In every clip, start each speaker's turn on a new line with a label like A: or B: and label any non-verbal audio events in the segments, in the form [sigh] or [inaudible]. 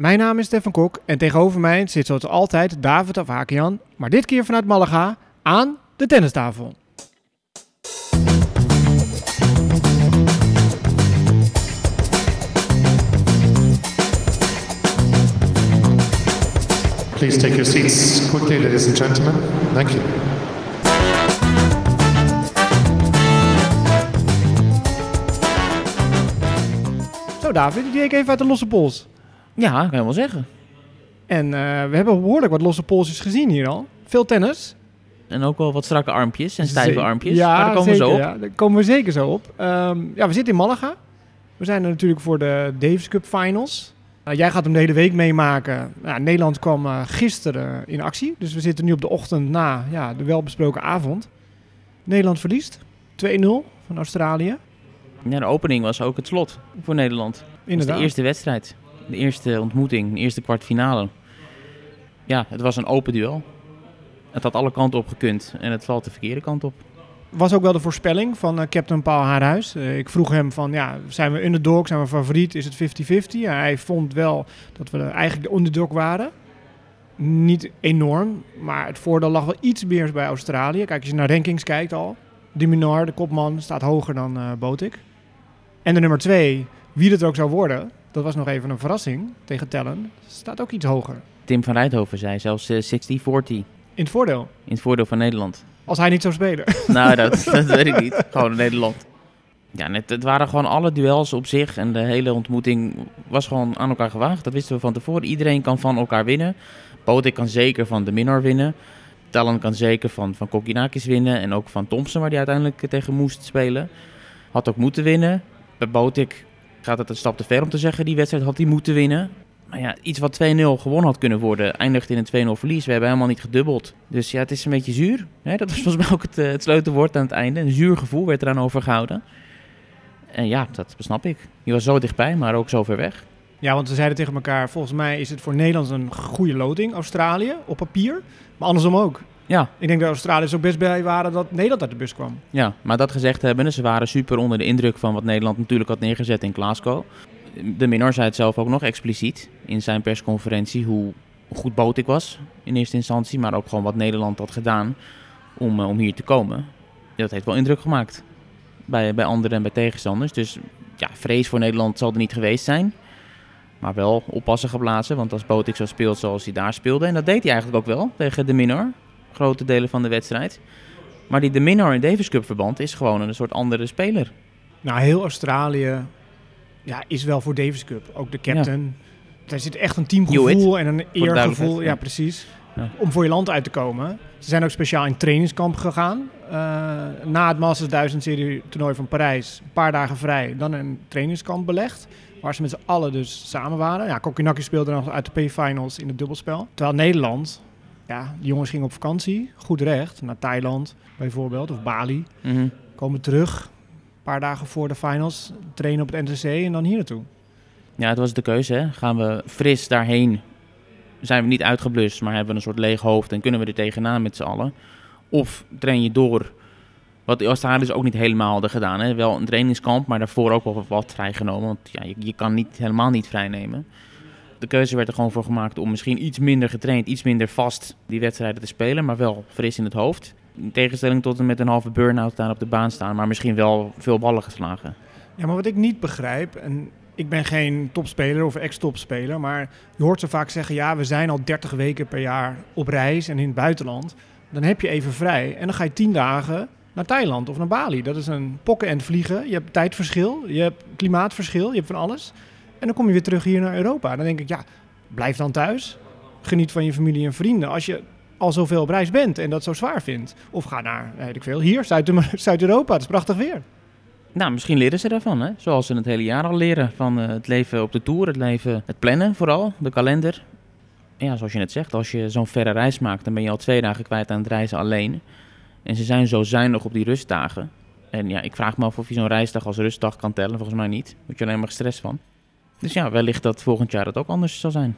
A: Mijn naam is Stefan Kok en tegenover mij zit zoals altijd David Avakian, maar dit keer vanuit Malaga aan de tennistafel.
B: Please take your seats quickly, ladies and gentlemen. Thank you.
A: Zo David, die deed ik even uit de losse pols.
C: Ja, kan je wel zeggen.
A: En uh, we hebben behoorlijk wat losse polsjes gezien hier al. Veel tennis.
C: En ook wel wat strakke armpjes en stijve armpjes.
A: Ja,
C: maar daar komen
A: zeker,
C: we zo op.
A: Ja, daar komen we zeker zo op. Um, ja, we zitten in Malaga. We zijn er natuurlijk voor de Davis Cup Finals. Uh, jij gaat hem de hele week meemaken. Nou, Nederland kwam uh, gisteren in actie. Dus we zitten nu op de ochtend na ja, de welbesproken avond. Nederland verliest 2-0 van Australië.
C: Ja, de opening was ook het slot voor Nederland.
A: Inderdaad.
C: de eerste wedstrijd. De eerste ontmoeting, de eerste kwartfinale. Ja, het was een open duel. Het had alle kanten op gekund en het valt de verkeerde kant op.
A: Was ook wel de voorspelling van uh, Captain Paul Haarhuis. Uh, ik vroeg hem van, ja, zijn we underdog, zijn we favoriet, is het 50-50? Ja, hij vond wel dat we eigenlijk de underdog waren. Niet enorm, maar het voordeel lag wel iets meer bij Australië. Kijk, als je naar rankings kijkt al. De Minar, de kopman, staat hoger dan uh, Botik. En de nummer twee, wie het ook zou worden, dat was nog even een verrassing tegen Tellen, staat ook iets hoger.
C: Tim van Rijthoven zei zelfs 60-40.
A: In het voordeel?
C: In het voordeel van Nederland.
A: Als hij niet zou spelen? [laughs]
C: Nou, dat, [laughs] dat weet ik niet. Gewoon Nederland. Ja, net, het waren gewoon alle duels op zich en de hele ontmoeting was gewoon aan elkaar gewaagd. Dat wisten we van tevoren. Iedereen kan van elkaar winnen. Botik kan zeker van de Minor winnen. Tellen kan zeker van, van Kokinakis winnen en ook van Thompson, waar hij uiteindelijk tegen moest spelen. Had ook moeten winnen. Bij Botik gaat het een stap te ver om te zeggen, die wedstrijd had hij moeten winnen. Maar ja, iets wat 2-0 gewonnen had kunnen worden, eindigt in een 2-0 verlies. We hebben helemaal niet gedubbeld. Dus ja, het is een beetje zuur. Dat was [laughs] volgens mij ook het, uh, het sleutelwoord aan het einde. Een zuur gevoel werd eraan overgehouden. En ja, dat snap ik. Je was zo dichtbij, maar ook zo ver weg.
A: Ja, want we zeiden tegen elkaar, volgens mij is het voor Nederland een goede loting, Australië, op papier. Maar andersom ook.
C: Ja.
A: Ik denk dat Australiërs ook best blij waren dat Nederland uit de bus kwam.
C: Ja, maar dat gezegd hebben, ze waren super onder de indruk van wat Nederland natuurlijk had neergezet in Glasgow. De Minor zei het zelf ook nog expliciet in zijn persconferentie hoe goed Botik was in eerste instantie, maar ook gewoon wat Nederland had gedaan om, uh, om hier te komen. Dat heeft wel indruk gemaakt bij, bij anderen en bij tegenstanders. Dus ja, vrees voor Nederland zal er niet geweest zijn. Maar wel oppassen geblazen, want als Botik zo speelt zoals hij daar speelde, en dat deed hij eigenlijk ook wel tegen de Minor, grote delen van de wedstrijd. Maar die de Minor in Davis Cup verband is gewoon een soort andere speler.
A: Nou, heel Australië ja, is wel voor Davis Cup. Ook de captain. Ja. Daar zit echt een teamgevoel en een eergevoel. Ja, precies. Ja. Om voor je land uit te komen. Ze zijn ook speciaal in trainingskamp gegaan. Uh, na het Masters 1000 serie toernooi van Parijs. Een paar dagen vrij. Dan een trainingskamp belegd. Waar ze met z'n allen dus samen waren. Ja, Kokinaki speelde nog uit de P-finals in het dubbelspel. Terwijl Nederland, ja, de jongens gingen op vakantie. Goed recht. Naar Thailand bijvoorbeeld. Of Bali.
C: Mm -hmm.
A: Komen terug. Een paar dagen voor de finals. Trainen op het NTC en dan hier naartoe.
C: Ja, het was de keuze. Hè? Gaan we fris daarheen? Zijn we niet uitgeblust, maar hebben we een soort leeg hoofd en kunnen we er tegenaan met z'n allen? Of train je door? Wat de Australiërs ook niet helemaal hadden gedaan. Hè? Wel een trainingskamp, maar daarvoor ook wel wat vrijgenomen. Want ja, je, je kan niet, helemaal niet vrijnemen. De keuze werd er gewoon voor gemaakt om misschien iets minder getraind, iets minder vast die wedstrijden te spelen, maar wel fris in het hoofd. In tegenstelling tot met een halve burn-out daar op de baan staan, maar misschien wel veel ballen geslagen.
A: Ja, maar wat ik niet begrijp, en ik ben geen topspeler of ex-topspeler, maar je hoort ze vaak zeggen: ja, we zijn al 30 weken per jaar op reis en in het buitenland. Dan heb je even vrij en dan ga je 10 dagen naar Thailand of naar Bali. Dat is een pokken en vliegen. Je hebt tijdverschil, je hebt klimaatverschil, je hebt van alles. En dan kom je weer terug hier naar Europa. Dan denk ik, ja, blijf dan thuis. Geniet van je familie en vrienden. Als je al zoveel op reis bent en dat zo zwaar vindt. Of ga naar, weet ik veel, hier, [laughs] Zuid-Europa. Het is prachtig weer.
C: Nou, misschien leren ze daarvan, hè? Zoals ze het hele jaar al leren. Van uh, het leven op de tour, het leven, het plannen vooral, de kalender. Ja, zoals je net zegt, als je zo'n verre reis maakt, dan ben je al twee dagen kwijt aan het reizen alleen. En ze zijn zo zuinig op die rustdagen. En ja, ik vraag me af of je zo'n reisdag als rustdag kan tellen. Volgens mij niet. Moet je alleen maar gestrest van. Dus ja, wellicht dat volgend jaar dat ook anders zal zijn.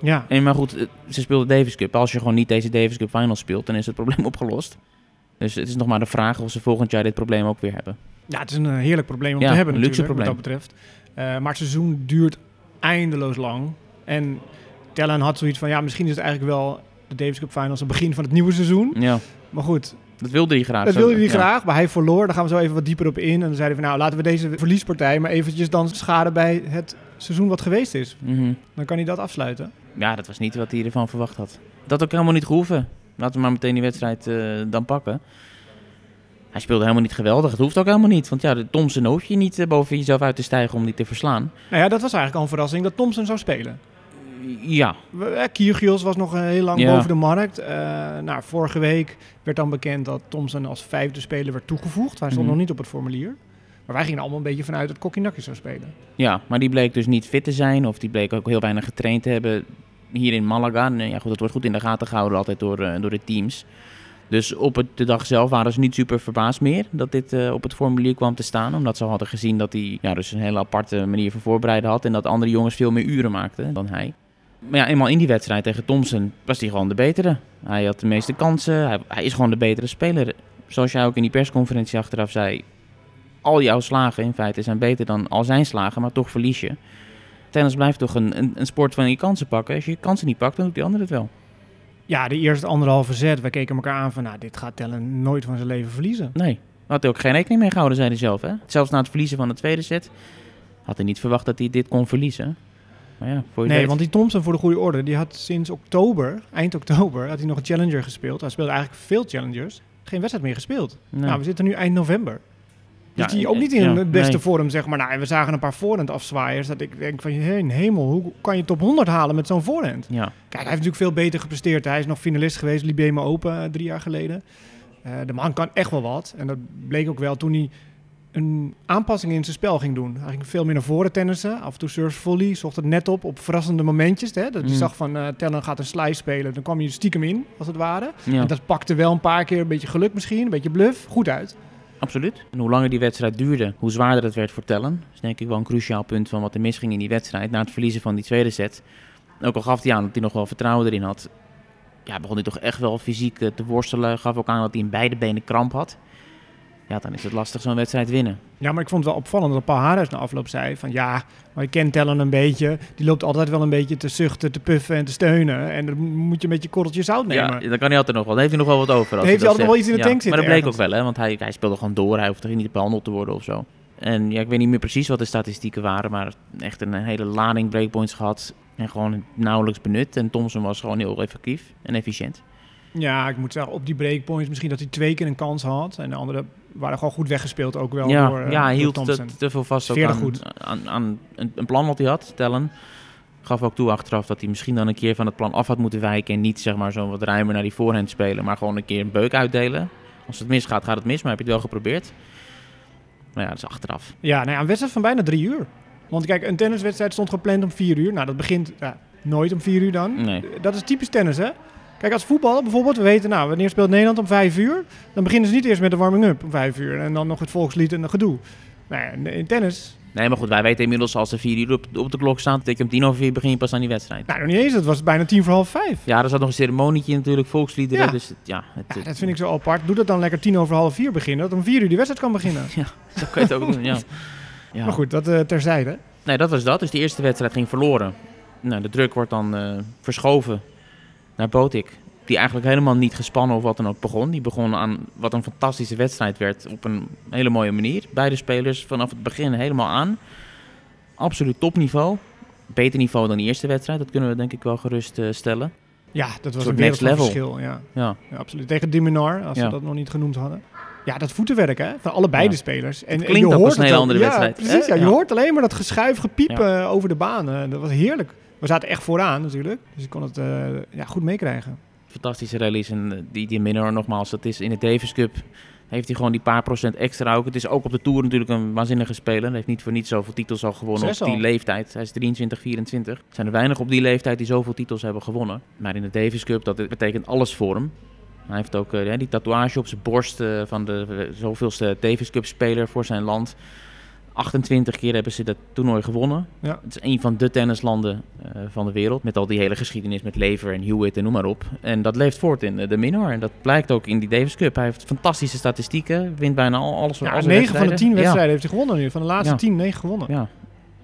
A: Ja.
C: En maar goed, ze speelden Davis Cup. Als je gewoon niet deze Davis Cup Finals speelt, dan is het probleem [laughs] opgelost. Dus het is nog maar de vraag of ze volgend jaar dit probleem ook weer hebben.
A: Ja, het is een heerlijk probleem om
C: ja,
A: te hebben
C: een luxe
A: natuurlijk,
C: probleem.
A: wat dat betreft. Uh, maar het seizoen duurt eindeloos lang. En Tellen had zoiets van, ja, misschien is het eigenlijk wel de Davis Cup Finals het begin van het nieuwe seizoen.
C: Ja,
A: Maar goed,
C: dat wilde hij graag.
A: dat wilde hij
C: ja.
A: graag, maar hij verloor. Daar gaan we zo even wat dieper op in. En dan zeiden we, nou, laten we deze verliespartij maar eventjes dan schaden bij het seizoen wat geweest is.
C: Mhm.
A: Dan kan hij dat afsluiten.
C: Ja, dat was niet wat hij ervan verwacht had. Dat ook helemaal niet gehoeven. Laten we maar meteen die wedstrijd eh, dan pakken. Hij speelde helemaal niet geweldig. Het hoeft ook helemaal niet. Want ja, de Thompson hoef je niet eh, boven jezelf uit te stijgen om die te verslaan.
A: Nou ja, dat was eigenlijk al een verrassing dat Thompson zou spelen.
C: Ja,
A: eh, Kyrgios was nog heel lang
C: Ja.
A: boven de markt. Eh, nou, vorige week werd dan bekend dat Thompson als vijfde speler werd toegevoegd. Hij stond
C: Mhm.
A: nog niet op het formulier. Maar wij gingen allemaal een beetje vanuit dat Kokkinakis zou spelen.
C: ja, maar die bleek dus niet fit te zijn. Of die bleek ook heel weinig getraind te hebben hier in Malaga. En, ja, goed, dat wordt goed in de gaten gehouden altijd door, eh, door de teams. Dus op het, de dag zelf waren ze niet super verbaasd meer dat dit eh, op het formulier kwam te staan. Omdat ze hadden gezien dat hij ja, dus een hele aparte manier van voorbereiden had. En dat andere jongens veel meer uren maakten dan hij. Maar ja, eenmaal in die wedstrijd tegen Thompson was hij gewoon de betere. Hij had de meeste kansen. Hij, hij is gewoon de betere speler. Zoals jij ook in die persconferentie achteraf zei. Al jouw slagen in feite zijn beter dan al zijn slagen, maar toch verlies je. Tennis blijft toch een, een, een sport van je kansen pakken. Als je je kansen niet pakt, dan doet die ander het wel.
A: Ja, de eerste anderhalve set, wij keken elkaar aan van... nou, dit gaat Tellen nooit van zijn leven verliezen.
C: Nee, had hij ook geen rekening mee gehouden, zei hij zelf. Hè? Zelfs na het verliezen van de tweede set had hij niet verwacht dat hij dit kon verliezen. Maar ja, voor je
A: Nee,
C: weet-
A: want die Thompson, voor de goede orde, die had sinds oktober, eind oktober, had hij nog een Challenger gespeeld. Hij speelde eigenlijk veel Challengers. Geen wedstrijd meer gespeeld.
C: Nee.
A: Nou, we zitten nu eind november. Dus
C: Ja,
A: die ook niet in
C: ja,
A: de beste
C: nee.
A: vorm, zeg maar. Nou, en we zagen een paar voorhand afzwaaiers. Dat ik denk van, heen, hemel, hoe kan je top 100 halen met zo'n voorhand?
C: Ja,
A: Kijk, hij heeft natuurlijk veel beter gepresteerd. Hij is nog finalist geweest, Libema Open, eh, drie jaar geleden. Eh, de man kan echt wel wat. En dat bleek ook wel toen hij een aanpassing in zijn spel ging doen. Hij ging veel meer naar voren tennissen. Af en toe surf volley, zocht het net op op verrassende momentjes. Hè? Dat je
C: Mm.
A: zag van eh Tellen gaat een slice spelen. Dan kwam je stiekem in, als het ware.
C: ja
A: En dat pakte wel een paar keer een beetje geluk misschien, een beetje bluff. Goed uit.
C: Absoluut. En hoe langer die wedstrijd duurde, hoe zwaarder het werd voor Tellen. Dat is denk ik wel een cruciaal punt van wat er misging in die wedstrijd. Na het verliezen van die tweede set. Ook al gaf hij aan dat hij nog wel vertrouwen erin had. Ja, begon hij toch echt wel fysiek eh, te worstelen. Gaf ook aan dat hij in beide benen kramp had. Ja, dan is het lastig zo'n wedstrijd winnen.
A: Ja, maar ik vond het wel opvallend dat Paul Haarhuis na afloop zei van ja, maar je kent Tellen een beetje. Die loopt altijd wel een beetje te zuchten, te puffen en te steunen. En dan moet je een beetje korreltje zout nemen.
C: Ja, dan kan hij altijd nog wel. Dan heeft hij nog wel wat over. Als
A: heeft hij altijd wel
C: zegt.
A: iets in de
C: Ja,
A: tank zitten
C: Maar dat bleek
A: ergens.
C: ook wel, hè? Want hij, hij speelde gewoon door. Hij hoefde niet behandeld te worden of zo. En ja, ik weet niet meer precies wat de statistieken waren. Maar echt een hele lading breakpoints gehad. En gewoon nauwelijks benut. En Thompson was gewoon heel effectief en efficiënt.
A: Ja, ik moet zeggen, op die breakpoints misschien dat hij twee keer een kans had. En de andere waren gewoon goed weggespeeld ook wel
C: ja,
A: door, eh,
C: ja, hij hield te, te veel vast ook aan,
A: goed.
C: aan, aan een, een plan wat hij had, tellen. Gaf ook toe achteraf dat hij misschien dan een keer van het plan af had moeten wijken. En niet zeg maar zo wat ruimer naar die voorhand spelen. Maar gewoon een keer een beuk uitdelen. Als het misgaat, gaat het mis. Maar heb je het wel geprobeerd. Maar ja, dat is achteraf.
A: Ja, nou ja, een wedstrijd van bijna drie uur. Want kijk, een tenniswedstrijd stond gepland om vier uur. Nou, dat begint ja, nooit om vier uur dan.
C: Nee.
A: Dat is typisch tennis, hè? Kijk, als voetbal bijvoorbeeld, we weten, nou, wanneer speelt Nederland om vijf uur? Dan beginnen ze niet eerst met de warming-up om vijf uur. En dan nog het volkslied en het gedoe. Nou ja, in tennis,
C: Nee, maar goed, wij weten inmiddels als er vier uur op, op de klok staat, dat je om tien over vier begin je pas aan die wedstrijd.
A: nou nog niet eens, het was bijna tien voor half vijf.
C: Ja, er zat nog een ceremonietje natuurlijk, volksliederen.
A: Ja.
C: Dus ja, het,
A: Ja, dat vind ik zo apart. Doe dat dan lekker tien over half vier beginnen, dat om vier uur die wedstrijd kan beginnen. [laughs]
C: zo kan je het ook doen, ja. [laughs] ja.
A: Maar goed, dat eh, terzijde.
C: Nee, dat was dat. Dus de eerste wedstrijd ging verloren. Nou, de druk wordt dan eh, verschoven naar Botik. Die eigenlijk helemaal niet gespannen of wat dan ook begon. Die begon aan wat een fantastische wedstrijd werd op een hele mooie manier. Beide spelers vanaf het begin helemaal aan. Absoluut topniveau. Beter niveau dan de eerste wedstrijd. Dat kunnen we denk ik wel gerust eh, stellen.
A: Ja, dat was een
C: next level.
A: verschil. Ja.
C: Ja,
A: ja, absoluut. Tegen Diminar, als
C: Ja.
A: ze dat nog niet genoemd hadden. Ja, dat voetenwerk hè, van allebei de spelers. En,
C: Het
A: en
C: klinkt
A: je
C: ook
A: hoort
C: als een hele andere wedstrijd,
A: Precies, ja, je hoort alleen maar dat geschuif, gepiep eh, over de baan. Eh, dat was heerlijk. We zaten echt vooraan natuurlijk, dus ik kon het eh, ja, goed meekrijgen.
C: fantastische rallies. En eh, die, die Minor nogmaals, dat is in de Davis Cup. Heeft hij gewoon die paar procent extra ook. Het is ook op de Tour natuurlijk een waanzinnige speler. Hij heeft niet voor niets zoveel titels al gewonnen op die leeftijd. Hij is 23, 24. Er zijn er weinig op die leeftijd die zoveel titels hebben gewonnen. Maar in de Davis Cup, dat betekent alles voor hem. Hij heeft ook eh, die tatoeage op zijn borst van de zoveelste Davis Cup speler voor zijn land. 28 keer hebben ze dat toernooi gewonnen.
A: Ja.
C: Het is een van de tennislanden eh, van de wereld. Met al die hele geschiedenis met Lever en Hewitt en noem maar op. En dat leeft voort in eh, de minor. En dat blijkt ook in die Davis Cup. Hij heeft fantastische statistieken. Wint bijna al alles.
A: Ja,
C: al zijn
A: 9 van de 10
C: Ja.
A: wedstrijden heeft hij gewonnen nu. Van de laatste
C: Ja.
A: 10, 9 gewonnen.
C: Ja.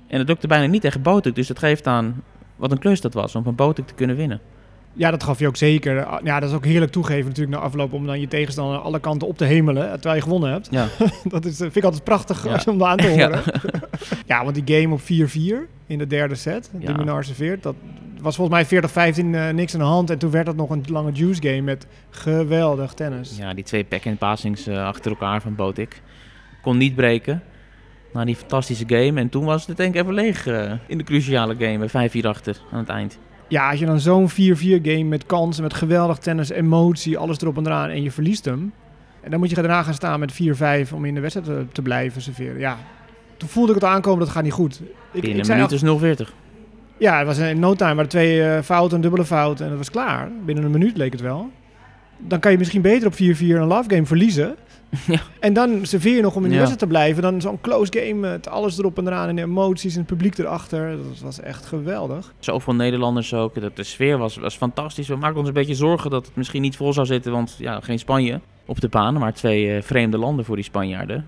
C: En dat lukte bijna niet tegen Botek. Dus dat geeft aan wat een klus dat was om van Botik te kunnen winnen.
A: Ja, dat gaf je ook zeker. Ja, dat is ook heerlijk toegeven natuurlijk na afloop om dan je tegenstander alle kanten op te hemelen eh, terwijl je gewonnen hebt.
C: Ja, [laughs]
A: Dat is, eh, vind ik altijd prachtig
C: Ja.
A: om aan te
C: Ja.
A: horen. Ja. want die game op 4-4 in de derde set,
C: Ja.
A: de Minar serveert, dat was volgens mij 40-15 eh, niks aan de hand. En toen werd dat nog een lange juice game met geweldig tennis.
C: ja die twee back-end passings achter elkaar van Botik. Kon niet breken. Na die fantastische game. En toen was het denk ik even leeg in de cruciale game. met 5-4 achter aan het eind.
A: Ja, als je dan zo'n 4-4 game met kansen, met geweldig tennis, emotie, alles erop en eraan en je verliest hem. En dan moet je daarna gaan staan met 4-5 om in de wedstrijd te, te blijven serveren. Ja, toen voelde ik het aankomen, dat gaat niet goed. Ik,
C: Binnen
A: ik
C: een minuut is 0-40.
A: ja, het was in no time, maar twee eh, fouten, een dubbele fout en dat was klaar. Binnen een minuut leek het wel. Dan kan je misschien beter op 4-4 een love game verliezen.
C: Ja.
A: En dan serveer je nog om in de
C: Ja.
A: wedstrijd te blijven. Dan zo'n close game met alles erop en eraan en de emoties en het publiek erachter. Dat was echt geweldig.
C: Zoveel Nederlanders ook. Dat de sfeer was, was fantastisch. We maakten ons een beetje zorgen dat het misschien niet vol zou zitten. Want ja, geen Spanje op de baan. Maar twee eh, vreemde landen voor die Spanjaarden.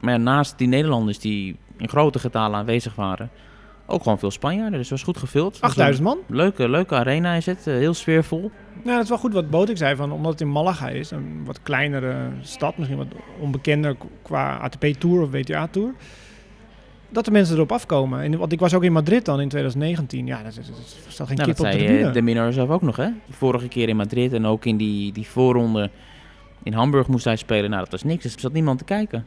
C: Maar ja, naast die Nederlanders die in grote getalen aanwezig waren. Ook gewoon veel Spanjaarden. Dus het was goed gevuld. Het was
A: 8000 man.
C: Leuke, leuke arena is het. eh, heel sfeervol.
A: Nou, dat is wel goed wat Botik zei, van, omdat het in Malaga is, een wat kleinere stad, misschien wat onbekender qua ATP-tour of WTA-tour, dat de mensen erop afkomen. En, want ik was ook in Madrid dan in 2019. Ja, dat, dat, dat geen
C: Nou,
A: kip
C: dat
A: op de
C: zei
A: tribune.
C: eh, de Minor zelf ook nog, hè? Vorige keer in Madrid en ook in die, die voorronde in Hamburg moest hij spelen. Nou, dat was niks. Er zat niemand te kijken.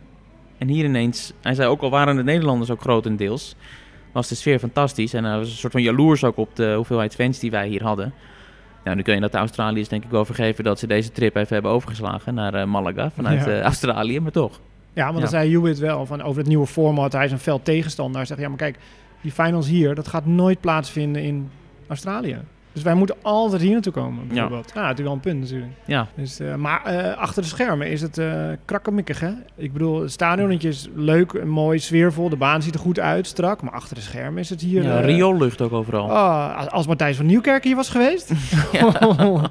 C: En hier ineens, hij zei ook al waren de Nederlanders ook grotendeels, was de sfeer fantastisch. En hij was een soort van jaloers ook op de hoeveelheid fans die wij hier hadden. Nou, nu kun je dat de Australiërs denk ik wel vergeven dat ze deze trip even hebben overgeslagen naar eh, Malaga vanuit
A: Ja.
C: eh, Australië, maar toch.
A: Ja, want
C: Ja.
A: dan zei Hewitt wel van over het nieuwe format. Hij is een fel tegenstander. Hij zegt, ja, maar kijk, die finals hier, dat gaat nooit plaatsvinden in Australië. Dus wij moeten altijd hier naartoe komen, bijvoorbeeld. Ja, natuurlijk wel een punt natuurlijk.
C: Ja,
A: Dus, eh, maar eh, achter de schermen is het eh krakkemikkig, hè? Ik bedoel, het stadionnetje is leuk en mooi, sfeervol. De baan ziet er goed uit, strak. Maar achter de schermen is het hier...
C: ja rioollucht ook overal.
A: oh, als- als Matthijs van Nieuwkerk hier was geweest... [laughs] [laughs] [laughs]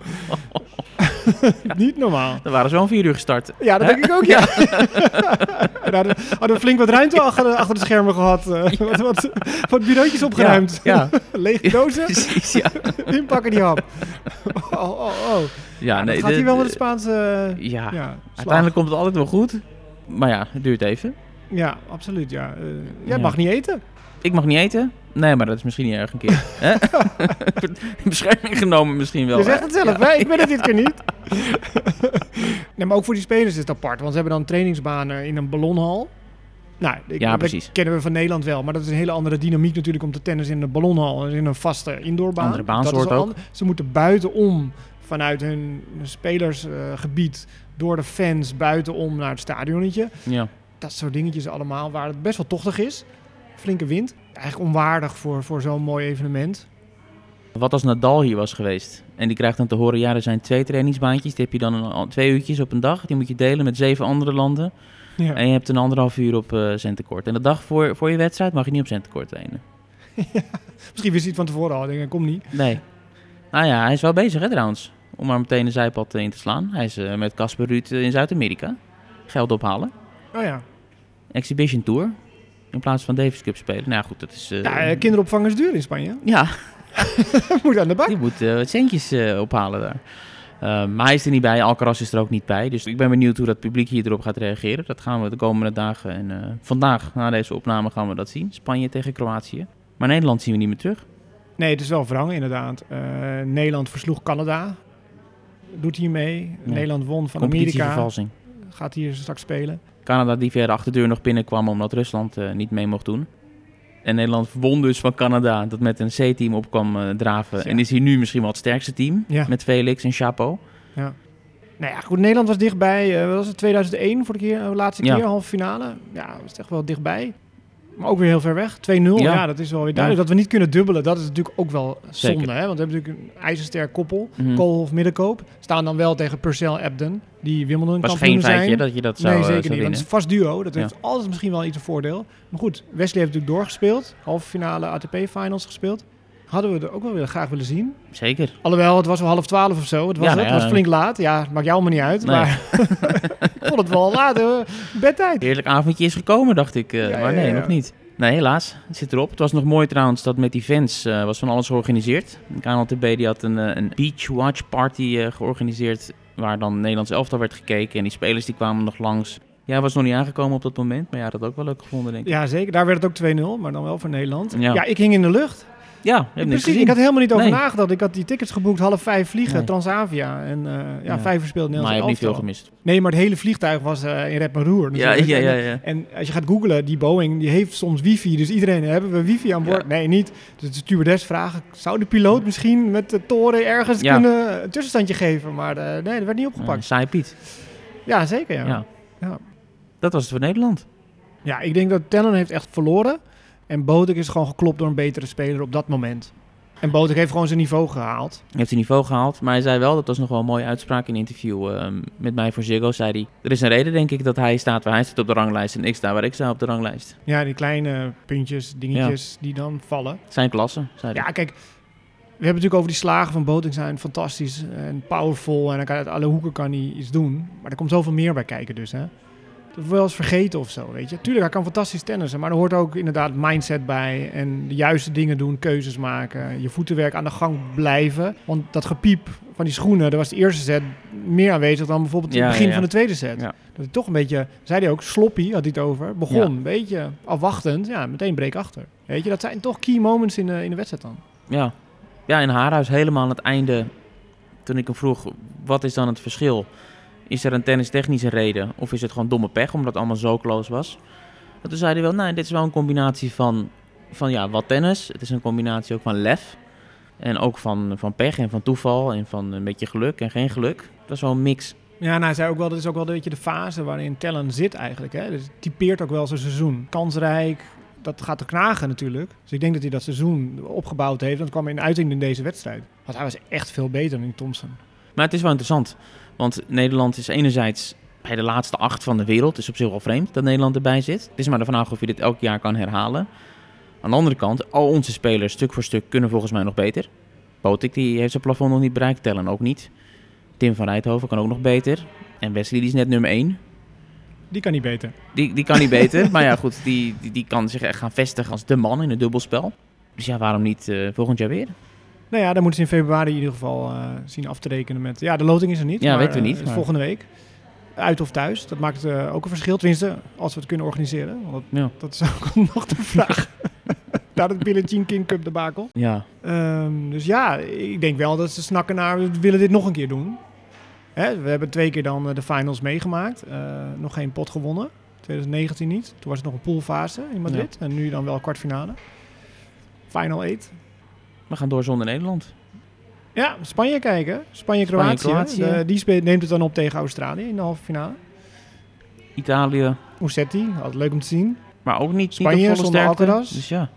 A: [laughs] Niet normaal.
C: Dan waren ze wel om vier uur gestart.
A: Ja, dat denk ik ook, ja. en [laughs] hadden, hadden flink wat ruimte achter de, achter de schermen gehad. eh, wat, wat, wat bureautjes opgeruimd.
C: Ja, [laughs]
A: Lege dozen,
C: precies. Ja,
A: inpakken die hap. oh, oh, oh.
C: ja
A: Ja,
C: nee,
A: gaat hier wel met de Spaanse... eh,
C: Ja,
A: ja,
C: uiteindelijk komt het altijd wel goed. Maar ja, het duurt even.
A: Ja, absoluut, ja. Eh, jij
C: Ja.
A: mag niet eten.
C: Ik mag niet eten. Nee, maar dat is misschien niet erg een keer. In bescherming genomen misschien wel.
A: Je zegt het zelf, hè? Ik ben het dit keer niet. Nee, maar ook voor die spelers is het apart. Want ze hebben dan trainingsbanen in een ballonhal. Nou, ik,
C: Ja,
A: dat
C: precies.
A: kennen we van Nederland wel. Maar dat is een hele andere dynamiek natuurlijk om te tennis in een ballonhal. en In een vaste indoorbaan.
C: Andere baansoort ook.
A: ander- Ze moeten buitenom vanuit hun spelersgebied door de fans buitenom naar het stadionnetje.
C: Ja.
A: Dat soort dingetjes allemaal, waar het best wel tochtig is. Flinke wind. Eigenlijk onwaardig voor, voor zo'n mooi evenement.
C: Wat als Nadal hier was geweest en die krijgt dan te horen, ja, er zijn twee trainingsbaantjes. Die heb je dan een, twee uurtjes op een dag. Die moet je delen met zeven andere landen.
A: Ja.
C: En je hebt een anderhalf uur op eh centenkort. En de dag voor, voor je wedstrijd mag je niet op centenkort trainen. [laughs]
A: Misschien wist hij het van tevoren al. Ik denk, kom niet.
C: Nee. Nou ja, hij is wel bezig hè trouwens. Om maar meteen een zijpad eh, in te slaan. Hij is eh, met Casper Ruud eh, in Zuid-Amerika. Geld ophalen.
A: Oh ja.
C: Exhibition Tour. In plaats van Davis Cup spelen. Nou ja, goed, dat is... eh,
A: Ja, eh, kinderopvang is duur in Spanje.
C: ja, [laughs]
A: Moet aan de bak.
C: die moet eh, wat centjes eh, ophalen daar. Eh, maar hij is er niet bij, Alcaraz is er ook niet bij. Dus ik ben benieuwd hoe dat publiek hier erop gaat reageren. Dat gaan we de komende dagen en eh, vandaag, na deze opname, gaan we dat zien. Spanje tegen Kroatië. Maar Nederland zien we niet meer terug.
A: Nee, het is wel wrang inderdaad. Nederland versloeg Canada. Doet hier mee.
C: Ja.
A: Nederland won van Amerika. Gaat hier straks spelen.
C: Canada die via de achterdeur nog binnenkwam omdat Rusland niet mee mocht doen. En Nederland won dus van Canada dat met een C-team op kwam eh, draven.
A: Ja.
C: En is hier nu misschien wel het sterkste team.
A: Ja.
C: Met Felix en Chapo.
A: Nou ja, goed. Nederland was dichtbij. wat was het 2001 voor de keer, eh, laatste
C: Ja.
A: keer, halve finale. Ja, was echt wel dichtbij. Maar ook weer heel ver weg. 2-0. Ja.
C: Ja.
A: dat is wel weer duidelijk. Dat we niet kunnen dubbelen, dat is natuurlijk ook wel zonde.
C: Zeker.
A: Hè? Want we hebben natuurlijk een ijzersterk koppel.
C: Mhm.
A: Koolhof Middenkoop. Staan dan wel tegen Purcell Ebden. Die Wimbledon
C: was
A: kampioen
C: geen
A: zijn.
C: feitje dat je dat zou,
A: nee,
C: eh,
A: zeker
C: zou
A: niet. Want het is vast duo. Dat
C: Ja.
A: heeft altijd misschien wel iets een voordeel. Maar goed, Wesley heeft natuurlijk doorgespeeld. Halve finale ATP-finals gespeeld. Hadden we er ook wel weer graag willen zien.
C: Zeker.
A: Alhoewel, het was wel half twaalf of zo. Het was,
C: Ja,
A: het.
C: nou
A: het was
C: ja.
A: flink laat. Ja, maakt jou allemaal niet uit.
C: Nee.
A: Maar [laughs] ik vond het wel laat. hoor. Bedtijd.
C: Heerlijk avondje is gekomen, dacht ik. eh,
A: Ja,
C: maar
A: ja,
C: nee,
A: ja.
C: nog niet. Nee, helaas. Het zit erop. Het was nog mooi trouwens dat met die fans eh, was van alles georganiseerd. De KNLTB die had een, eh, een beach watch party georganiseerd. Waar dan Nederlands elftal werd gekeken. En die spelers die kwamen nog langs. Jij was nog niet aangekomen op dat moment. Maar ja, dat had ook wel leuk gevonden, denk ik.
A: Ja, zeker. Daar werd het ook 2-0, maar dan wel voor Nederland.
C: Ja.
A: Ja, ik hing in de lucht.
C: Ja, niks
A: Precies,
C: gezien.
A: ik had helemaal niet over
C: Nee.
A: nagedacht. Ik had die tickets geboekt, half vijf vliegen,
C: Nee.
A: Transavia. En eh, ja,
C: Ja.
A: vijf verspeeld
C: maar je hebt niet veel gemist.
A: Nee, maar het hele vliegtuig was eh, in rep en roer.
C: Ja,
A: natuurlijk.
C: ja,
A: En-
C: ja, ja.
A: En als je gaat googlen, die Boeing die heeft soms wifi. Dus iedereen, hebben we wifi aan boord?
C: Ja.
A: Nee, niet. Dus de stewardess vragen, zou de piloot misschien met de toren ergens
C: Ja.
A: kunnen een tussenstandje geven? Maar eh, nee, dat werd niet
C: Uh,
A: opgepakt.
C: saai Piet.
A: ja, zeker ja.
C: Ja.
A: Ja.
C: Dat was het voor Nederland.
A: Ja, ik denk dat Tellen heeft echt verloren. En Botek is gewoon geklopt door een betere speler op dat moment. En Botek heeft gewoon zijn niveau gehaald.
C: Hij heeft zijn niveau gehaald. Maar hij zei wel, dat was nog wel een mooie uitspraak in een interview ehm, met mij voor Ziggo. Zei hij, er is een reden denk ik dat hij staat waar hij staat op de ranglijst. En ik sta waar ik sta op de ranglijst.
A: Ja, die kleine puntjes, dingetjes die dan vallen.
C: Zijn klasse, zei hij.
A: Ja, kijk, we hebben natuurlijk over die slagen van Boting zijn fantastisch en powerful. En hij kan uit alle hoeken kan hij iets doen. Maar er komt zoveel meer bij kijken dus, hè. Dat wel eens vergeten of zo, weet je. Tuurlijk, hij kan fantastisch tennissen. Maar er hoort ook inderdaad mindset bij. En de juiste dingen doen, keuzes maken. Je voetenwerk aan de gang blijven. Want dat gepiep van die schoenen, dat was de eerste set meer aanwezig dan bijvoorbeeld
C: Ja,
A: het begin
C: ja, ja.
A: van de tweede set. Dat hij toch een beetje, zei hij ook, sloppy had hij het over. Begon een beetje afwachtend. Ja, meteen breek achter. Weet je, dat zijn toch key moments in de, in de wedstrijd dan.
C: Ja. ja, in Haarhuis helemaal aan het einde. Toen ik hem vroeg, wat is dan het verschil? Is er een tennistechnische reden? Of is het gewoon domme pech, omdat het allemaal zo close was? En toen zei hij wel, nee, dit is wel een combinatie van, van ja, wat tennis. Het is een combinatie ook van lef. En ook van, van pech en van toeval en van een beetje geluk en geen geluk. Dat is wel een mix.
A: Ja, nou, hij zei ook wel, dat is ook wel een beetje de fase waarin Tellen zit eigenlijk. Hè? Dus het typeert ook wel zijn seizoen. Kansrijk, dat gaat er knagen natuurlijk. Dus ik denk dat hij dat seizoen opgebouwd heeft. Dat kwam in uiting in deze wedstrijd. Want hij was echt veel beter dan Thompson.
C: Maar het is wel interessant. Want Nederland is enerzijds bij de laatste acht van de wereld. Het is op zich wel vreemd dat Nederland erbij zit. Het is maar de vraag of je dit elk jaar kan herhalen. Aan de andere kant, al onze spelers stuk voor stuk kunnen volgens mij nog beter. Botik die heeft zijn plafond nog niet bereikt, Tellen ook niet. Tim van Rijthoven kan ook nog beter. En Wesley die is net nummer 1.
A: Die kan niet beter.
C: Die, die kan niet [laughs] beter. Maar ja, goed, die, die, die kan zich echt gaan vestigen als de man in het dubbelspel. Dus ja, waarom niet eh, volgend jaar weer?
A: Nou ja, dan moeten ze in februari in ieder geval eh, zien af te rekenen met... Ja, de loting is er niet.
C: Ja,
A: maar,
C: weten we
A: eh,
C: niet, maar-
A: volgende week. Uit of thuis. Dat maakt eh, ook een verschil. Tenminste, als we het kunnen organiseren. Want
C: Ja.
A: dat is [laughs] ook nog de vraag. [laughs] Daar het Billie Jean King Cup debakel.
C: Ja,
A: Ehm, dus ja, ik denk wel dat ze snakken naar, we willen dit nog een keer doen. Hè, we hebben twee keer dan de finals meegemaakt. Nog geen pot gewonnen. 2019 niet. Toen was het nog een poolfase in Madrid. En nu dan wel kwartfinale. Final 8.
C: We gaan door zonder Nederland.
A: Ja, Spanje kijken. Spanje-Kroatië. De- die neemt het dan op tegen Australië in de halve finale.
C: Italië,
A: Musetti, altijd leuk om te zien.
C: maar ook niet, niet
A: Spanje
C: volle
A: zonder. Alcaraz.
C: Dus ja.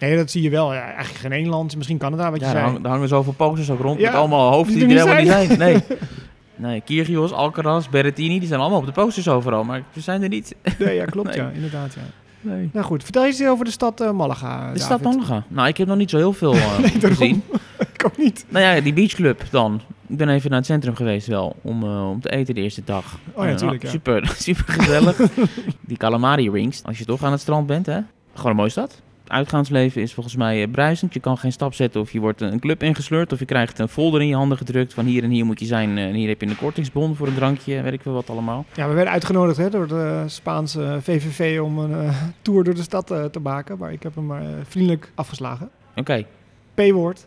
A: Nee, dat zie je wel. Ja, eigenlijk geen één land. Misschien Canada, wat je
C: Ja,
A: zei.
C: hang- daar hangen zoveel posters ook rond
A: Ja,
C: met allemaal hoofden
A: die
C: die,
A: er niet
C: helemaal niet zijn. Nee. [laughs] nee, Kyrgios, Alcaraz, Berrettini, die zijn allemaal op de posters overal, maar ze zijn er niet.
A: Nee, ja, klopt. [laughs]
C: Nee.
A: Ja, inderdaad. Ja.
C: Nee.
A: Nou goed, vertel eens over de stad eh, Malaga.
C: De stad. Malaga. Nou, ik heb nog niet zo heel veel eh, [laughs]
A: Nee,
C: gezien. [laughs]
A: Ik ook niet.
C: Nou ja, die beachclub dan. Ik ben even naar het centrum geweest wel, om, eh, om te eten de eerste dag.
A: Oh ja, tuurlijk, ja.
C: Super, [laughs] super gezellig. die calamari rings, als je toch aan het strand bent, hè. Gewoon een mooie stad. Uitgaansleven is volgens mij eh, bruisend. Je kan geen stap zetten of je wordt een club ingesleurd. Of je krijgt een folder in je handen gedrukt van hier en hier moet je zijn. eh, En hier heb je een kortingsbon voor een drankje, weet ik veel wat allemaal.
A: Ja, we werden uitgenodigd hè, door de Spaanse VVV om een eh, [laughs] tour door de stad eh, te maken. Maar ik heb hem maar eh, vriendelijk afgeslagen.
C: Oké,
A: P-woord.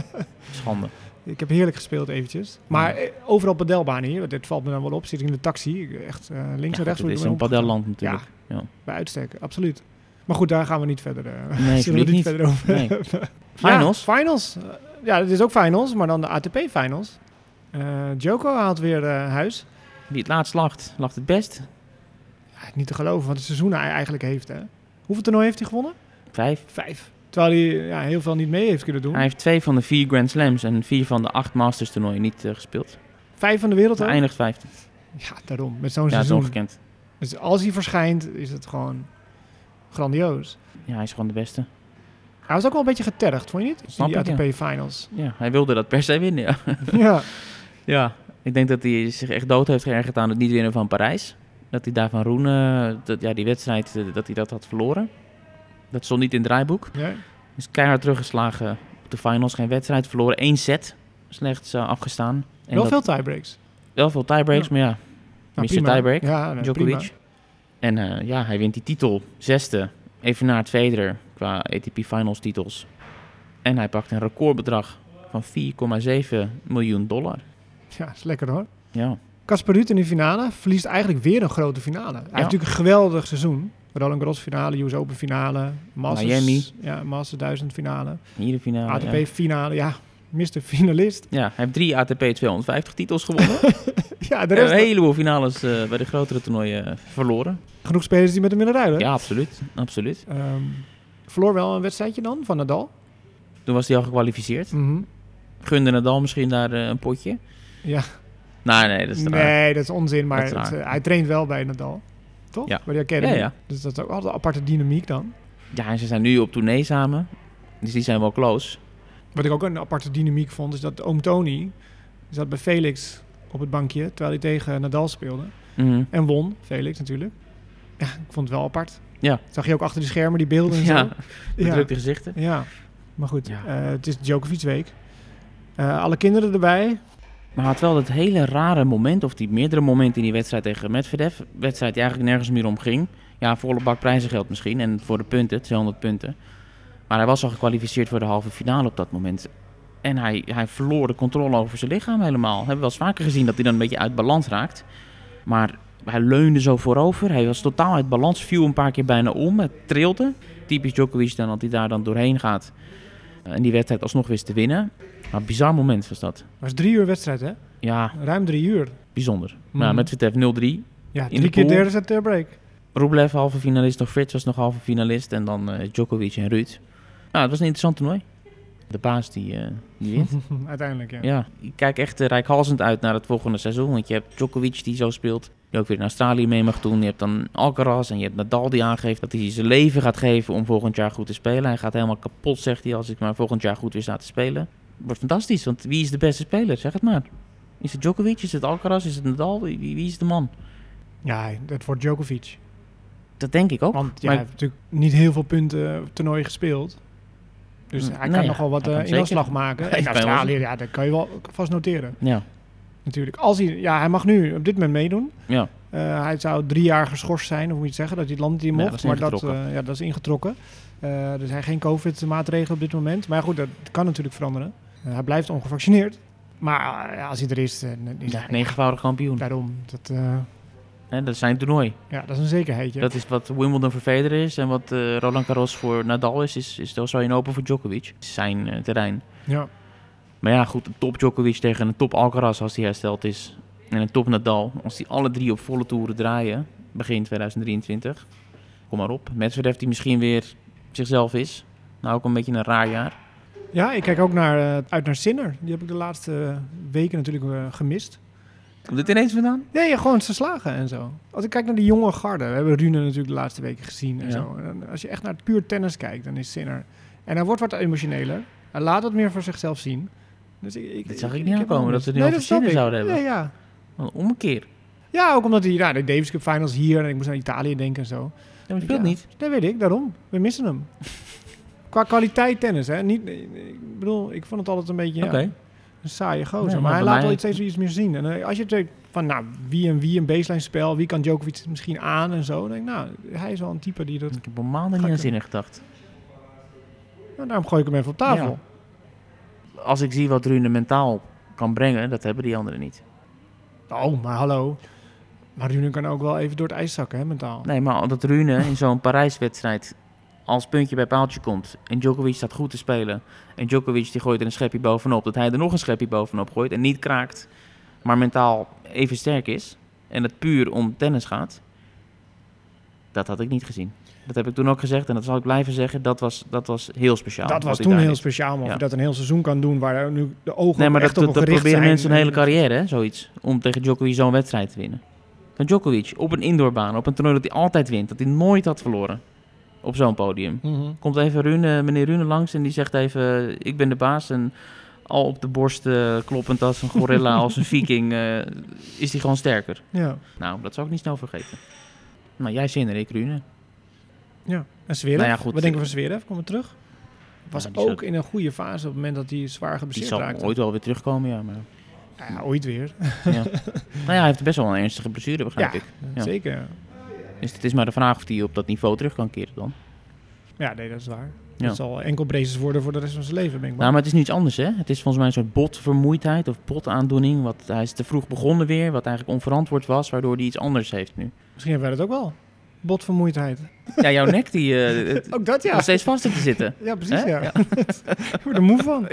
A: [laughs]
C: schande.
A: Ik heb heerlijk gespeeld eventjes. Maar eh, overal padelbanen hier. Dit valt me dan wel op. Zit ik in de taxi. Echt eh, links en rechts.
C: het is een padelland natuurlijk.
A: Ja.
C: Ja.
A: Bij uitstek, absoluut. Maar goed, daar gaan we niet verder, eh,
C: Nee, [laughs]
A: zullen we
C: publiek niet.
A: verder over
C: Nee. [laughs] Finals?
A: Ja, finals. Eh, Ja, het is ook finals, maar dan de ATP-finals. Joko haalt weer eh, huis.
C: Wie het laatst lacht, lacht het best.
A: Ja, niet te geloven wat het seizoen hij eigenlijk heeft. Hè. Hoeveel toernooi heeft hij gewonnen?
C: Vijf.
A: Vijf. Terwijl hij ja, heel veel niet mee heeft kunnen doen.
C: Hij heeft twee van de vier Grand Slams en vier van de acht Masters toernooien niet eh, gespeeld.
A: Vijf van de wereld
C: Hij eindigt vijfde.
A: Ja, daarom. Met zo'n
C: Ja,
A: seizoen.
C: ongekend.
A: Dus als hij verschijnt, is het gewoon grandioos.
C: Ja, hij is gewoon de beste.
A: Hij was ook wel een beetje getergd, vond je niet?
C: Snap
A: in die
C: ik, ja.
A: ATP-finals.
C: Ja, hij wilde dat per se winnen, ja. [laughs]
A: Ja.
C: ja. Ik denk dat hij zich echt dood heeft geërgerd aan het niet winnen van Parijs. Dat hij daar van Roen, dat, ja, die wedstrijd, eh, dat hij dat had verloren. Dat stond niet in het draaiboek.
A: Ja.
C: Is keihard teruggeslagen op de finals. Geen wedstrijd verloren. Eén set slechts eh, afgestaan. En
A: Wel
C: dat-
A: veel tiebreaks.
C: wel veel tiebreaks,
A: Ja.
C: maar ja,
A: Nou,
C: Mr.
A: prima.
C: Tiebreak,
A: Ja, nee,
C: Djokovic.
A: prima.
C: En eh, ja, hij wint die titel. Zesde. Even na het Federer qua ATP Finals titels. En hij pakt een recordbedrag van 4,7 miljoen dollar.
A: Ja, is lekker hoor.
C: Ja,
A: Casper Ruud in de finale verliest eigenlijk weer een grote finale. Hij heeft natuurlijk een geweldig seizoen. Roland Garros finale, US Open finale, Masters,
C: Miami.
A: Ja, Masters 1000 finale,
C: hier de finale.
A: ATP
C: ja.
A: finale. Ja, Mr. Finalist.
C: Ja, hij heeft drie ATP 250 titels gewonnen. [laughs]
A: Ja, de rest
C: een heleboel finales eh, bij de grotere toernooien eh, verloren.
A: genoeg spelers die met hem willen ruilen.
C: Ja, absoluut. absoluut.
A: Ehm, verloor wel een wedstrijdje dan van Nadal.
C: Toen was hij al gekwalificeerd.
A: Mhm.
C: Gunde Nadal misschien daar eh, een potje?
A: Ja,
C: Nee, nee, dat is
A: nee, dat is onzin. Maar
C: is
A: het, hij traint wel bij Nadal. Toch?
C: Ja.
A: Bij de Academy.
C: Ja, ja.
A: Dus dat is ook altijd een aparte dynamiek dan.
C: Ja, en ze zijn nu op tournee samen. Dus die zijn wel close.
A: Wat ik ook een aparte dynamiek vond, is dat oom Tony zat bij Felix op het bankje, terwijl hij tegen Nadal speelde.
C: Mhm.
A: En won, Felix natuurlijk. Ja, ik vond het wel apart.
C: Ja.
A: Zag je ook achter de schermen die beelden en
C: Ja,
A: zo? [laughs]
C: bedrukte gezichten.
A: Ja, maar goed,
C: Ja.
A: eh, het is Djokovic week. Eh, alle kinderen erbij.
C: Maar had wel dat hele rare moment, of die meerdere momenten in die wedstrijd tegen Medvedev. Wedstrijd die eigenlijk nergens meer om ging. Ja, volle bak prijzengeld misschien. En voor de punten, 200 punten. Maar hij was al gekwalificeerd voor de halve finale op dat moment. En hij, hij verloor de controle over zijn lichaam helemaal. We hebben wel eens vaker gezien dat hij dan een beetje uit balans raakt. Maar hij leunde zo voorover. Hij was totaal uit balans. Viel een paar keer bijna om. Het trilde. Typisch Djokovic dan, dat hij daar dan doorheen gaat. En die wedstrijd alsnog wist te winnen. Maar een bizar moment was dat.
A: Het was drie uur wedstrijd, hè?
C: Ja,
A: Ruim drie uur.
C: bijzonder.
A: Mhm.
C: Nou, met Vitef 0-3.
A: Ja, drie
C: de
A: keer derde set eh, break.
C: Rublev halve finalist, nog Frits was nog halve finalist. En dan eh, Djokovic en Ruud. Nou, het was een interessant toernooi. De baas die, eh, die wint. [laughs]
A: Uiteindelijk, ja.
C: ja, ik kijk echt uh, rijkhalsend uit naar het volgende seizoen. Want je hebt Djokovic die zo speelt. Die ook weer in Australië mee mag doen. Je hebt dan Alcaraz en je hebt Nadal die aangeeft dat hij zijn leven gaat geven om volgend jaar goed te spelen. Hij gaat helemaal kapot, zegt hij, als ik maar volgend jaar goed weer sta te spelen. Wordt fantastisch, want wie is de beste speler? Zeg het maar. Is het Djokovic? Is het Alcaraz? Is het Nadal? Wie, wie is de man?
A: Ja, dat wordt Djokovic.
C: Dat denk ik ook.
A: Want ja,
C: Maar-
A: hij heeft natuurlijk niet heel veel punten op toernooi gespeeld. Dus
C: Mm,
A: hij kan
C: ja,
A: nog wel wat
C: kan
A: eh,
C: zeker.
A: inafslag maken. [laughs]
C: Hij
A: In Australië, ja, dat kan je wel vast noteren.
C: Ja,
A: Natuurlijk. Als hij, ja, hij mag nu op dit moment meedoen.
C: ja.
A: Eh, hij zou drie jaar geschorst zijn, of moet je het zeggen, dat hij het land niet
C: Ja,
A: mocht.
C: dat
A: maar dat, eh, ja, dat is ingetrokken. Eh, er zijn geen COVID-maatregelen op dit moment. Maar goed, dat kan natuurlijk veranderen. Hij blijft ongevaccineerd. Maar als hij er is, is
C: ja
A: hij
C: negenvoudig kampioen.
A: daarom. Dat,
C: Hè, dat is zijn toernooi.
A: ja, dat is een zekerheidje.
C: Dat is wat Wimbledon voor Federer is en wat eh, Roland Garros voor Nadal is, is, is de Australian Open voor Djokovic. Zijn eh, terrein.
A: ja.
C: Maar ja, goed, een top Djokovic tegen een top Alcaraz als hij hersteld is. En een top Nadal, als die alle drie op volle toeren draaien, begin 2023. Kom maar op. Medvedev die misschien weer zichzelf is. Nou, ook een beetje een raar jaar.
A: ja, ik kijk ook naar, eh, uit naar Sinner. Die heb ik de laatste weken natuurlijk gemist.
C: Komt dit ineens vandaan?
A: Nee, gewoon zijn slagen en zo. Als ik kijk naar die jonge garde, we hebben Rune natuurlijk de laatste weken gezien en
C: Ja.
A: zo. En als je echt naar het puur tennis kijkt, dan is Sinner. En hij wordt wat emotioneler. Hij laat wat meer voor zichzelf zien. Dus ik, ik,
C: Dit zag ik
A: ik
C: niet aankomen, dat we nu over
A: dat
C: Sinner
A: ik.
C: zouden hebben.
A: Nee, ja.
C: Een ommekeer.
A: ja, ook omdat hij ja, de Davis Cup Finals hier en ik moest aan Italië denken en zo.
C: Ja, maar speelt
A: Ja.
C: niet.
A: Nee, weet ik, daarom. We missen hem. [laughs] Qua kwaliteit tennis, hè. Niet, ik bedoel, ik vond het altijd een beetje
C: Oké.
A: ja, een saaie gozer.
C: Nee,
A: maar,
C: maar
A: hij laat
C: mij-
A: wel iets, steeds iets meer zien. En eh, als je denkt van, nou, wie en wie een baseline spel, wie kan Djokovic misschien aan en zo. Dan denk ik, nou, hij is wel een type die dat...
C: Ik heb al maanden niet aan
A: hem-
C: zinnen gedacht.
A: Nou, daarom gooi ik hem even op tafel.
C: Als ik zie wat Rune mentaal kan brengen, dat hebben die anderen niet.
A: Oh, maar hallo. Maar Rune kan ook wel even door het ijs zakken, hè, mentaal.
C: Nee, maar dat Rune in zo'n Parijswedstrijd als puntje bij paaltje komt en Djokovic staat goed te spelen en Djokovic die gooit er een schepje bovenop, dat hij er nog een schepje bovenop gooit en niet kraakt, maar mentaal even sterk is en het puur om tennis gaat, dat had ik niet gezien. Dat heb ik toen ook gezegd en dat zal ik blijven zeggen. Dat was, dat was heel speciaal.
A: dat was toen heel
C: deed.
A: speciaal. Maar of je dat een heel seizoen kan doen, waar nu de ogen
C: Nee, maar dat,
A: op
C: dat
A: gericht
C: proberen
A: zijn.
C: mensen hun hele carrière, hè, zoiets. Om tegen Djokovic zo'n wedstrijd te winnen. Van Djokovic op een indoorbaan, op een toernooi dat hij altijd wint, dat hij nooit had verloren. Op zo'n podium.
A: Mhm.
C: Komt even Rune, meneer Rune langs en die zegt even, ik ben de baas. En al op de borst eh, kloppend als een gorilla, [laughs] als een viking, eh, is hij gewoon sterker.
A: Ja.
C: Nou, dat zou ik niet snel vergeten. Nou, jij zin ik Rune.
A: Ja. En Zverev?
C: Nou ja, goed.
A: Wat denken we van Zverev? Komt hij terug? Was
C: Ja, die
A: ook in een goede fase op het moment dat hij zwaar
C: Die
A: geblesseerd
C: zal
A: raakte.
C: ooit wel weer terugkomen, ja. Maar,
A: Ja, ooit weer.
C: ja. nou ja, hij heeft best wel een ernstige blessure, begrijp ik. Ja.
A: Zeker.
C: Dus het is maar de vraag of hij op dat niveau terug kan keren dan.
A: Ja, nee, dat is waar.
C: Ja.
A: Dat zal enkel braces worden voor de rest van zijn leven, ben ik
C: Nou,
A: bang.
C: maar het is niets anders, hè? Het is volgens mij een soort botvermoeidheid of botaandoening. Wat, hij is te vroeg begonnen weer, wat eigenlijk onverantwoord was, waardoor hij iets anders heeft nu.
A: Misschien hebben wij dat ook wel. Botvermoeidheid.
C: Ja, jouw nek die eh, [laughs]
A: Ook dat, ja.
C: steeds vast te zitten. [laughs]
A: Ja, precies,
C: Hè?
A: ja.
C: Ja. [laughs]
A: Ik word er moe van.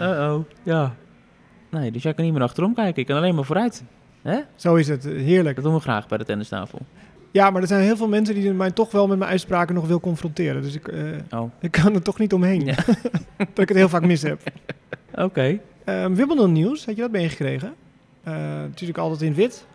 C: Uh-oh, ja. Nee, dus jij kan niet meer achterom kijken. Ik kan alleen maar vooruit. Hè?
A: Zo is het. Heerlijk.
C: Dat doen we graag bij de tennistafel.
A: Ja, maar er zijn heel veel mensen die mij toch wel met mijn uitspraken nog wil confronteren. Dus ik, eh,
C: Oh,
A: ik kan er toch niet omheen.
C: Ja. [laughs]
A: dat ik het heel vaak mis heb. [laughs]
C: oké.
A: Ehm Wimbledon nieuws, had je dat meegekregen? Eh, natuurlijk altijd in wit.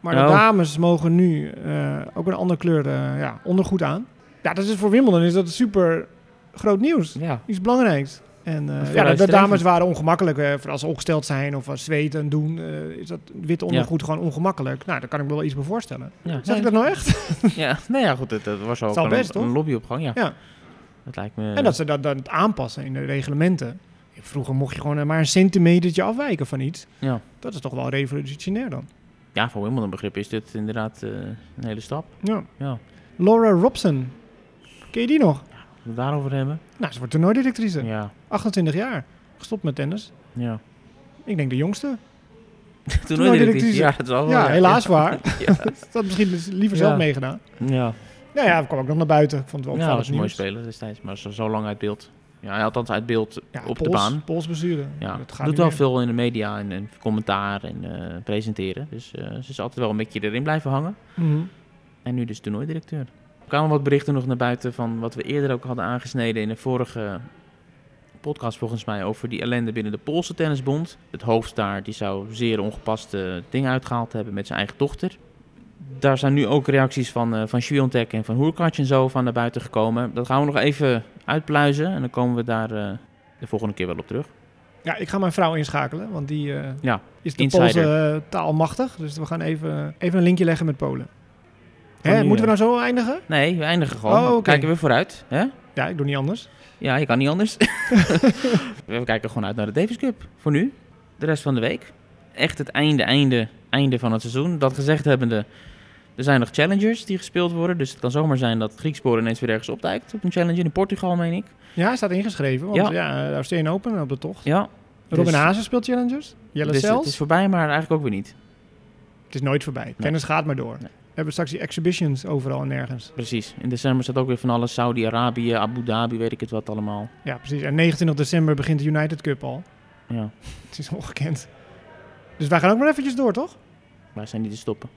A: Maar de
C: Oh.
A: dames mogen nu eh, ook een andere kleur eh, ja, ondergoed aan. Ja, dat is voor Wimbledon is dat super groot nieuws.
C: Ja.
A: Iets belangrijks. En eh, ja, de, dames waren ongemakkelijk. eh, voor als ze opgesteld zijn of als zweten en doen, eh, is dat witte ondergoed gewoon ongemakkelijk. Nou, daar kan ik me wel iets bij voorstellen.
C: Ja,
A: Zeg ik dat nou echt? [laughs]
C: ja. Nou ja, goed. Het, het was ook een,
A: best, toch?
C: een lobbyopgang. Ja.
A: Ja.
C: Dat lijkt me...
A: En dat ze dat dan aanpassen in de reglementen. Vroeger mocht je gewoon maar een centimetertje afwijken van iets.
C: Ja.
A: Dat is toch wel revolutionair dan.
C: Ja, voor Wimbledon begrip is dit inderdaad eh, een hele stap.
A: Ja.
C: Ja.
A: Laura Robson. Ken je die nog?
C: We het daarover hebben.
A: Nou, ze wordt toernooidirectrice.
C: Ja.
A: 28 jaar. Gestopt met tennis.
C: Ja.
A: Ik denk de jongste. [laughs]
C: Toernooidirectrice. Ja, dat is al wel,
A: Ja, helaas [laughs] waar. [laughs]
C: Ja.
A: Dat had misschien dus liever zelf meegedaan.
C: Ja.
A: Nou ja, kwam ook nog naar buiten. Ik vond het wel
C: Ja, dat was een mooi speler destijds, maar zo, zo lang uit beeld. Ja, althans uit beeld
A: Ja,
C: op de
A: pols-
C: baan.
A: Polsblessure.
C: Ja,
A: dat gaat
C: doet wel veel in de media en, en commentaar en eh, presenteren. Dus eh, ze is altijd wel een beetje erin blijven hangen.
A: Mhm.
C: En nu dus toernooidirecteur. Er kwamen wat berichten nog naar buiten van wat we eerder ook hadden aangesneden in de vorige podcast volgens mij over die ellende binnen de Poolse tennisbond. Het hoofd daar die zou zeer ongepaste dingen uitgehaald hebben met zijn eigen dochter. Daar zijn nu ook reacties van, eh van Swiatek en van Hoerkatje en zo van naar buiten gekomen. Dat gaan we nog even uitpluizen en dan komen we daar eh, de volgende keer wel op terug.
A: Ja, ik ga mijn vrouw inschakelen, want die eh,
C: Ja,
A: is de
C: insider.
A: Poolse eh, taal machtig. Dus we gaan even, even een linkje leggen met Polen. Hè, moeten we
C: eh,
A: nou zo eindigen?
C: Nee, we eindigen gewoon.
A: Oh.
C: Kijken we vooruit. Hè?
A: Ja, ik doe niet anders.
C: Ja, je kan niet anders. [laughs] we kijken gewoon uit naar de Davis Cup. Voor nu. De rest van de week. Echt het einde, einde, einde van het seizoen. Dat gezegd hebbende, er zijn nog challengers die gespeeld worden. Dus het kan zomaar zijn dat Griekspoor ineens weer ergens opduikt. Op een challenger in Portugal, meen ik.
A: Ja, staat ingeschreven. Want
C: Ja.
A: ja, de Australian Open op de tocht.
C: Ja.
A: Robin
C: dus-
A: Hazen speelt challengers. Jelle
C: Dus het is voorbij, maar eigenlijk ook weer niet.
A: Het is nooit voorbij. Kennis gaat maar door.
C: Nee.
A: We hebben straks die exhibitions overal en nergens.
C: Precies. In december staat ook weer van alles. Saudi-Arabië, Abu Dhabi, weet ik het wat allemaal.
A: Ja, precies. En 29 december begint de United Cup al.
C: Ja,
A: Het is ongekend. Dus wij gaan ook maar eventjes door, toch?
C: wij zijn niet te stoppen.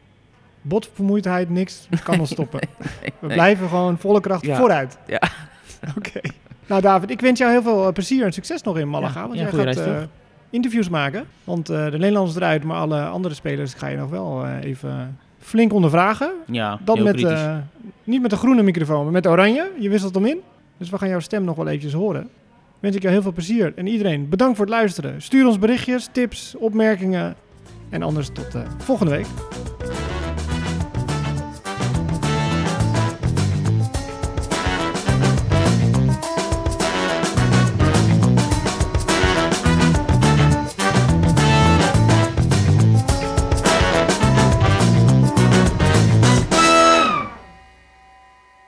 A: Botvermoeidheid, niks kan ons [laughs] stoppen. We
C: nee.
A: blijven gewoon volle kracht
C: Ja.
A: vooruit.
C: Ja. [laughs]
A: Oké. Nou David, ik wens jou heel veel eh, plezier en succes nog in Malaga.
C: Ja,
A: want
C: ja,
A: jij gaat eh, interviews maken. Want eh, de Nederlanders eruit, maar alle andere spelers ga je nog wel even flink ondervragen.
C: Ja, heel
A: met, eh, niet met de groene microfoon, maar met de oranje. Je wisselt hem in. Dus we gaan jouw stem nog wel eventjes horen. Wens ik jou heel veel plezier. En iedereen, bedankt voor het luisteren. Stuur ons berichtjes, tips, opmerkingen. En anders tot eh, volgende week.